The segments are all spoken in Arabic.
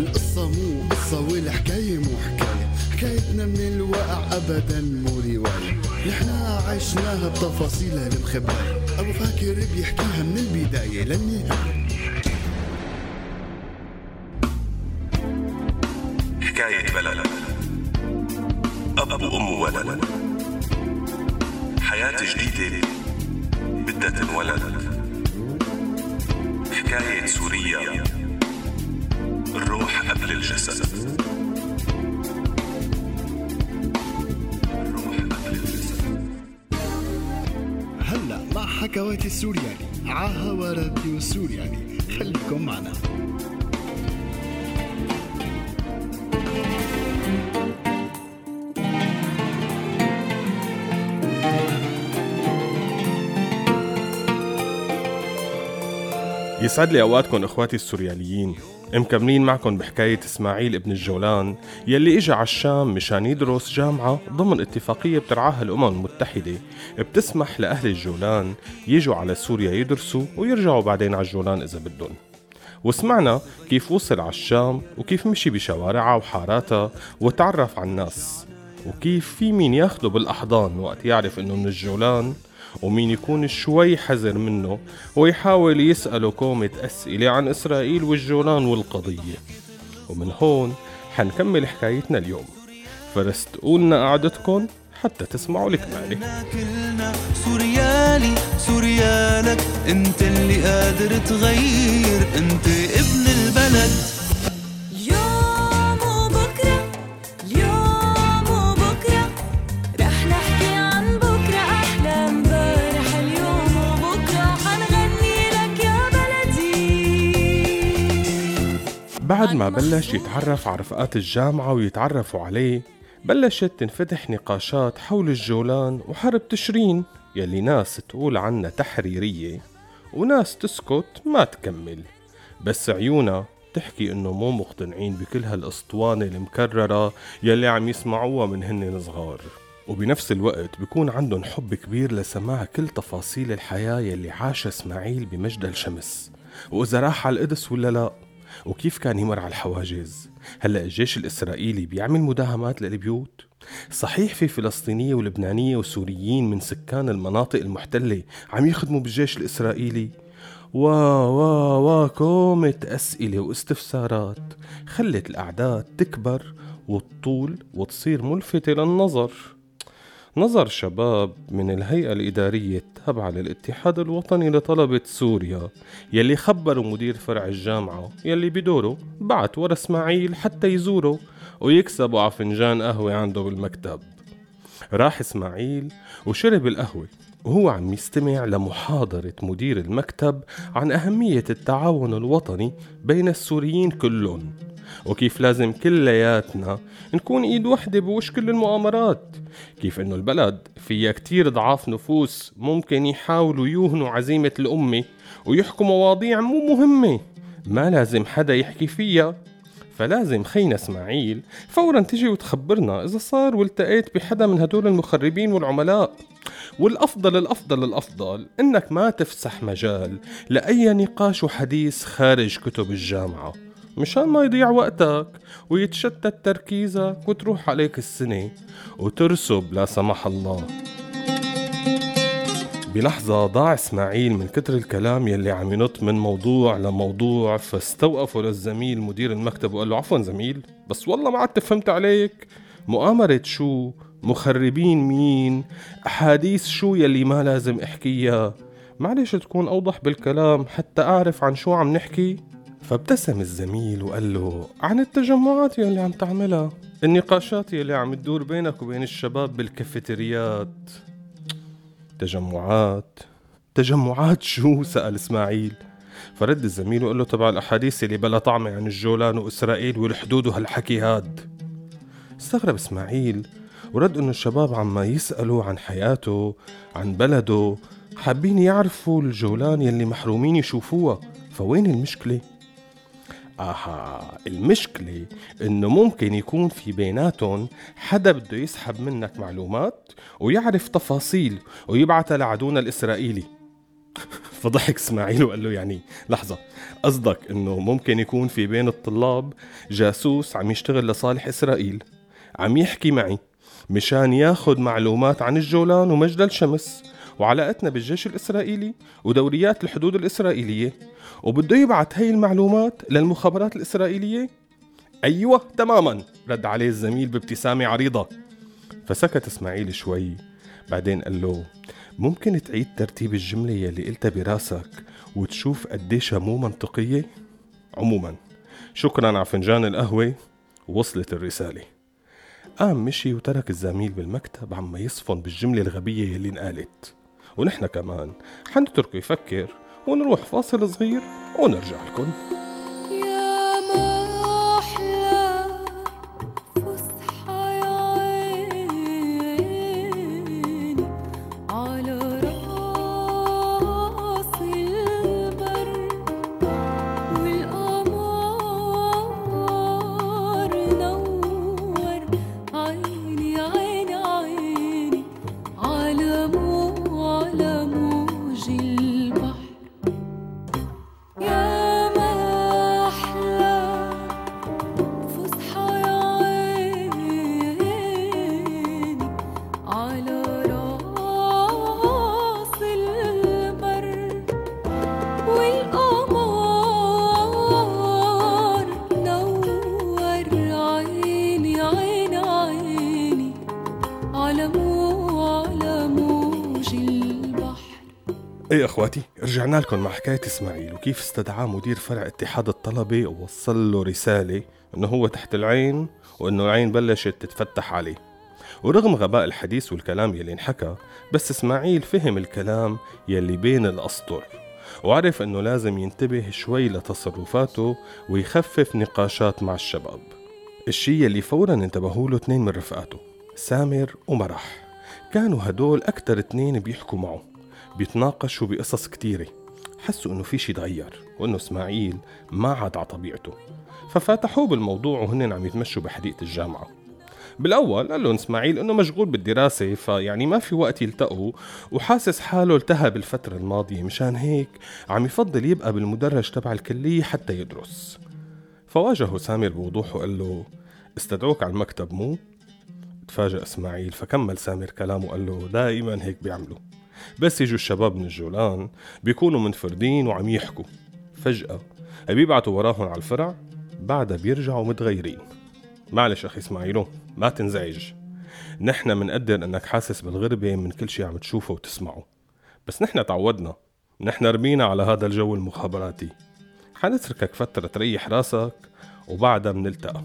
القصة مو قصة والحكاية مو حكاية. حكايتنا من الواقع أبدا مو رواية. نحنا عشناها بتفاصيلها المخبأة أبو فاكر بيحكيها من البداية للنهاية. حكاية بلد. أب وأم وولد. حياة جديدة. بدها تنولد حكاية سوريا الروح قبل الجسد. الروح قبل الجسد. هلا مع حكواتي السورياني. عاها راديو سورياني. خليكم معنا. يسعد لي أوقاتكم إخواتي السورياليين. مكملين معكم بحكاية إسماعيل ابن الجولان يلي اجى على الشام مشان يدرس جامعة ضمن اتفاقية بترعاها الأمم المتحدة. بتسمح لأهل الجولان يجوا على سوريا يدرسوا ويرجعوا بعدين على الجولان إذا بدهم. وسمعنا كيف وصل على الشام وكيف مشي بشوارعها وحاراتها وتعرف على الناس. وكيف في مين ياخده بالأحضان وقت يعرف إنه من الجولان. ومين يكون شوي حذر منه ويحاول يسأله كومة أسئلة عن إسرائيل والجولان والقضية. ومن هون حنكمل حكايتنا اليوم. فرستقوا لنا قعدتكم حتى تسمعوا الكمالة. كلنا سوريالي سوريالك انت اللي قادر تغير انت ابن البلد. بعد ما بلش يتعرف على رفقات الجامعة ويتعرفوا عليه بلشت تنفتح نقاشات حول الجولان وحرب تشرين يلي ناس تقول عنها تحريرية وناس تسكت ما تكمل. بس عيونا تحكي إنه مو مقتنعين بكل هالأسطوانة المكررة يلي عم يسمعوها من هن صغار وبنفس الوقت بيكون عندهم حب كبير لسماع كل تفاصيل الحياة يلي عاشها إسماعيل بمجد الشمس. وإذا راح على القدس ولا لا؟ وكيف كان يمر على الحواجز؟ هلأ الجيش الإسرائيلي بيعمل مداهمات للبيوت؟ صحيح في فلسطينية ولبنانية وسوريين من سكان المناطق المحتلة عم يخدموا بالجيش الإسرائيلي؟ وا وا وا كومة أسئلة واستفسارات. خلت الأعداد تكبر وتطول وتصير ملفتة للنظر. نظر شباب من الهيئة الإدارية التابعة للاتحاد الوطني لطلبة سوريا يلي خبروا مدير فرع الجامعة يلي بدوره بعت ورا إسماعيل حتى يزوره ويكسبوا على فنجان قهوة عنده بالمكتب. راح إسماعيل وشرب القهوة وهو عم يستمع لمحاضرة مدير المكتب عن أهمية التعاون الوطني بين السوريين كلهم. وكيف لازم كلياتنا نكون إيد وحدة بوش كل المؤامرات. كيف إنه البلد فيها كتير ضعاف نفوس ممكن يحاولوا يوهنوا عزيمة الأمة ويحكوا مواضيع مو مهمة. ما لازم حدا يحكي فيها. فلازم خينا إسماعيل فورا تجي وتخبرنا إذا صار والتقيت بحدا من هدول المخربين والعملاء. والأفضل الأفضل الأفضل إنك ما تفسح مجال لأي نقاش وحديث خارج كتب الجامعة. مشان ما يضيع وقتك ويتشتت تركيزك وتروح عليك السنة وترسب لا سمح الله. بلحظة ضاع إسماعيل من كتر الكلام يلي عم ينط من موضوع لموضوع فاستوقفه للزميل مدير المكتب وقال له عفوا زميل بس والله ما عدت فهمت عليك. مؤامرة شو؟ مخربين مين؟ أحاديث شو يلي ما لازم أحكيها؟ معلش تكون أوضح بالكلام حتى أعرف عن شو عم نحكي. فابتسم الزميل وقال له عن التجمعات يلي عم تعملها. النقاشات يلي عم تدور بينك وبين الشباب بالكافيتريات تجمعات؟ تجمعات شو؟ سأل إسماعيل. فرد الزميل وقال له تبع الأحاديث اللي بلا طعمة عن الجولان وإسرائيل والحدود وهالحكي هاد. استغرب إسماعيل ورد إنه الشباب عما يسألوا عن حياته عن بلده حابين يعرفوا الجولان يلي محرومين يشوفوها. فوين المشكلة؟ آها المشكلة إنه ممكن يكون في بيناتهم حدا بده يسحب منك معلومات ويعرف تفاصيل ويبعتها لعدونا الإسرائيلي. فضحك إسماعيل وقال له يعني لحظة قصدك إنه ممكن يكون في بين الطلاب جاسوس عم يشتغل لصالح إسرائيل عم يحكي معي مشان ياخد معلومات عن الجولان ومجدل شمس وعلاقتنا بالجيش الإسرائيلي ودوريات الحدود الإسرائيلية وبده يبعت هاي المعلومات للمخابرات الإسرائيلية؟ أيوة تماما رد عليه الزميل بابتسامة عريضة. فسكت إسماعيل شوي بعدين قال له ممكن تعيد ترتيب الجملة يلي قلتها براسك وتشوف قديشها مو منطقية؟ عموما. شكرا على فنجان القهوة وصلت الرسالة. قام مشي وترك الزميل بالمكتب عم يصفن بالجملة الغبية يلي انقالت. ونحن كمان حنتركه يفكر. ونروح فاصل صغير ونرجع لكم. إخواتي رجعنا لكم مع حكاية إسماعيل وكيف استدعى مدير فرع اتحاد الطلبة ووصل له رسالة إنه هو تحت العين وإنه العين بلشت تتفتح عليه. ورغم غباء الحديث والكلام يلي انحكى بس إسماعيل فهم الكلام يلي بين الأسطر وعرف إنه لازم ينتبه شوي لتصرفاته ويخفف نقاشات مع الشباب. الشي يلي فورا انتبهوا له اثنين من رفقاته سامر ومرح. كانوا هدول أكتر اتنين بيحكوا معه. بيتناقشوا بقصص كتيرة. حسوا إنه في شي تغير وإنه إسماعيل ما عاد على طبيعته. ففتحوه بالموضوع وهن عم يتمشوا بحديقة الجامعة. بالأول قال لهم إسماعيل إنه مشغول بالدراسة فيعني ما في وقت يلتقوا وحاسس حاله التهى بالفترة الماضية مشان هيك عم يفضل يبقى بالمدرج تبع الكلية حتى يدرس. فواجهه سامر بوضوح وقال له استدعوك على المكتب مو؟ تفاجأ إسماعيل فكمل سامر كلامه وقال له دائما هيك بيعملوا. بس يجوا الشباب من الجولان بيكونوا منفردين وعم يحكوا. فجأة بيبعتوا وراهم على الفرع بعدها بيرجعوا متغيرين. معلش أخي إسماعيلو ما تنزعج. نحن منقدر أنك حاسس بالغربة من كل شي عم تشوفه وتسمعه. بس نحن تعودنا. نحن رمينا على هذا الجو المخابراتي. حنتركك فترة تريح راسك وبعدها منلتقى.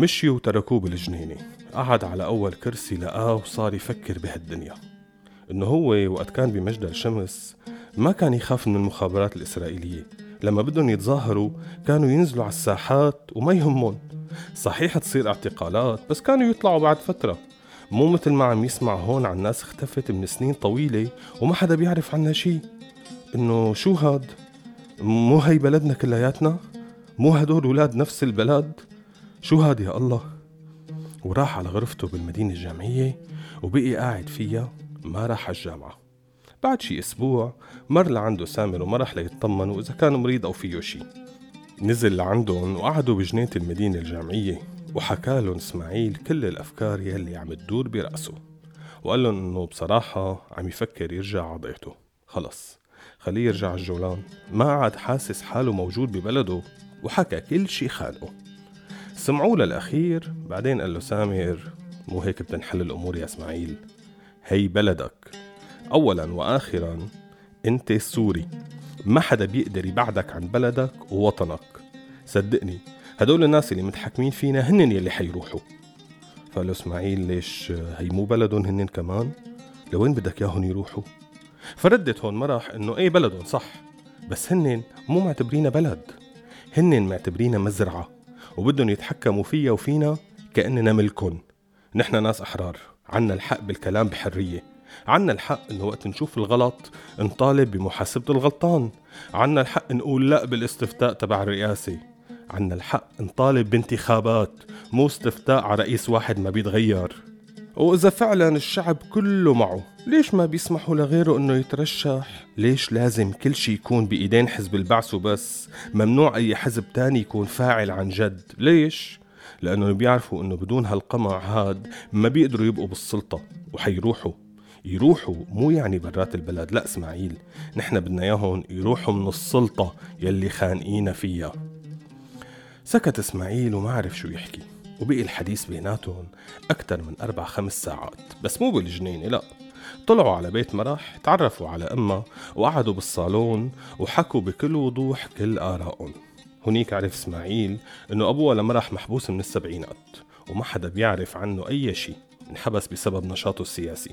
مشيوا وتركوه بالجنينة. قعد على أول كرسي لقاه وصار يفكر بهالدنيا. إنه هو وقت كان بمجد الشمس ما كان يخاف من المخابرات الإسرائيلية. لما بدهم يتظاهروا كانوا ينزلوا على الساحات وما يهمهم. صحيح تصير اعتقالات بس كانوا يطلعوا بعد فترة. مو مثل ما عم يسمع هون عن ناس اختفت من سنين طويلة وما حدا بيعرف عنها شي. إنه شو هاد؟ مو هي بلدنا كلياتنا؟ مو هدول ولاد نفس البلد؟ شو هاد يا الله؟ وراح على غرفته بالمدينة الجامعية وبقي قاعد فيها ما راح على الجامعة. بعد شي أسبوع مر لعنده سامر ومرح ليطمنوا إذا كان مريض أو فيه شي. نزل لعندهم وقعدوا بجنينة المدينة الجامعية وحكى لهم إسماعيل كل الأفكار يلي عم تدور برأسه. وقال لهم إنه بصراحة عم يفكر يرجع على ضيعته. خلص خليه يرجع الجولان. ما عاد حاسس حاله موجود ببلده وحكى كل شي خانقه. سمعوه للأخير بعدين قال له سامر مو هيك بتنحل الأمور يا إسماعيل؟ هي بلدك. أولا وآخرا أنت سوري. ما حدا بيقدر يبعدك عن بلدك ووطنك. صدقني هدول الناس اللي متحكمين فينا هن يلي حيروحوا. فقال له إسماعيل ليش هي مو بلدهم هن كمان؟ لوين بدك ياهن يروحوا؟ فردت هون مرح إنه إيه بلدهم صح. بس هن مو معتبرينا بلد. هن معتبرينا مزرعة. وبدهم يتحكموا فيا وفينا كأننا ملكن نحن ناس أحرار. عنا الحق بالكلام بحرية. عنا الحق إنه وقت نشوف الغلط نطالب بمحاسبة الغلطان. عنا الحق نقول لا بالاستفتاء تبع الرئاسة. عنا الحق نطالب بانتخابات مو استفتاء على رئيس واحد ما بيتغير. وإذا فعلا الشعب كله معه ليش ما بيسمحوا لغيره إنه يترشح؟ ليش لازم كل شي يكون بإيدين حزب البعث وبس؟ ممنوع أي حزب تاني يكون فاعل عن جد ليش؟ لأنه بيعرفوا إنه بدون هالقمع هاد ما بيقدروا يبقوا بالسلطة وحيروحوا يروحوا مو يعني برات البلد لا إسماعيل نحن بدنا إياهم يروحوا من السلطة يلي خانقينا فيها سكت إسماعيل وما عرف شو يحكي وبقي الحديث بيناتهم أكثر من أربع خمس ساعات بس مو بالجنينة لا طلعوا على بيت مرح تعرفوا على أمها وقعدوا بالصالون وحكوا بكل وضوح كل آرائهم. هنيك عرف إسماعيل إنه ابوها لمرح محبوس من السبعينات وما حدا بيعرف عنه أي شيء انحبس بسبب نشاطه السياسي.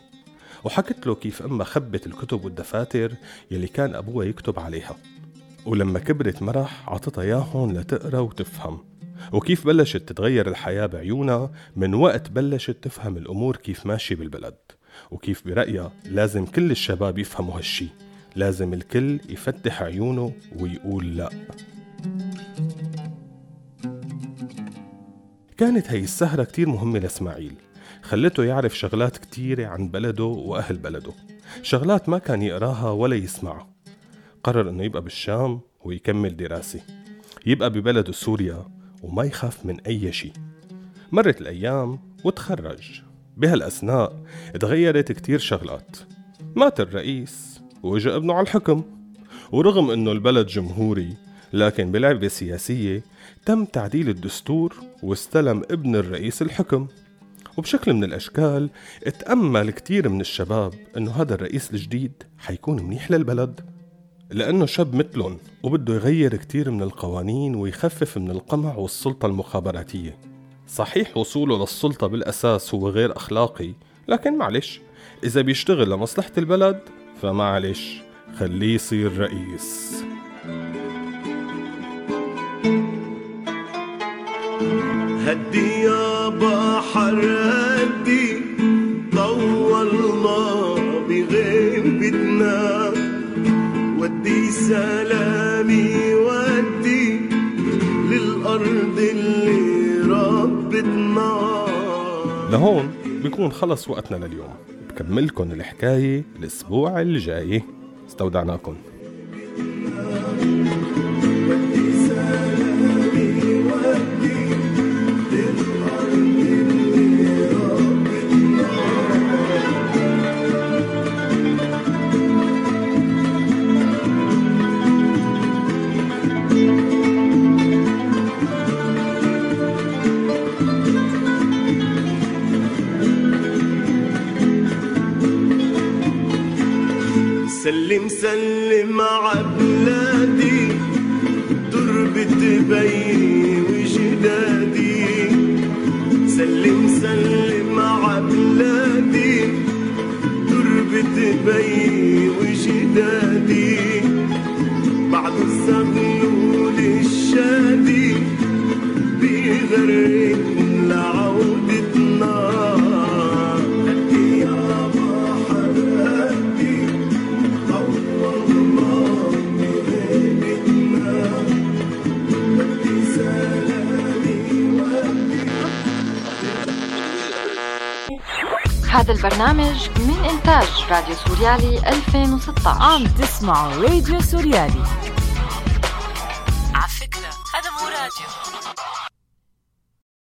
وحكت له كيف امها خبت الكتب والدفاتر يلي كان ابوها يكتب عليها. ولما كبرت مرح عطتها إياهم لتقرأ وتفهم. وكيف بلشت تتغير الحياة بعيونها من وقت بلشت تفهم الأمور كيف ماشي بالبلد. وكيف برأيها لازم كل الشباب يفهموا هالشي. لازم الكل يفتح عيونه ويقول لا. كانت هي السهرة كتير مهمة لإسماعيل. خلته يعرف شغلات كتيرة عن بلده وأهل بلده. شغلات ما كان يقراها ولا يسمعها قرر إنه يبقى بالشام ويكمل دراسة. يبقى ببلده سوريا وما يخاف من أي شيء. مرت الأيام وتخرج. بهالأثناء تغيرت كتير شغلات. مات الرئيس وإجا ابنه على الحكم. ورغم إنه البلد جمهوري لكن بلعبة سياسية تم تعديل الدستور واستلم ابن الرئيس الحكم. وبشكل من الأشكال اتأمل كتير من الشباب إنه هذا الرئيس الجديد حيكون منيح للبلد لأنه شاب مثلهم وبده يغير كتير من القوانين ويخفف من القمع والسلطة المخابراتية. صحيح وصوله للسلطة بالأساس هو غير أخلاقي لكن معلش إذا بيشتغل لمصلحة البلد فمعلش خليه يصير رئيس. هدي يا بحر هدي طولنا بغيبتنا ودي سلامي ودي للأرض اللي ربتنا لهون بيكون خلص وقتنا لليوم. بكملكن الحكاية الأسبوع الجاي. استودعناكم سلم سلم عبلادي تربة بيني وجدادي سلم سلم عبلادي تربة بيني وجدادي بعد الزغلول الشادي بيغرق هذا البرنامج من إنتاج راديو سوريالي 2016 عم تسمعوا راديو سوريالي.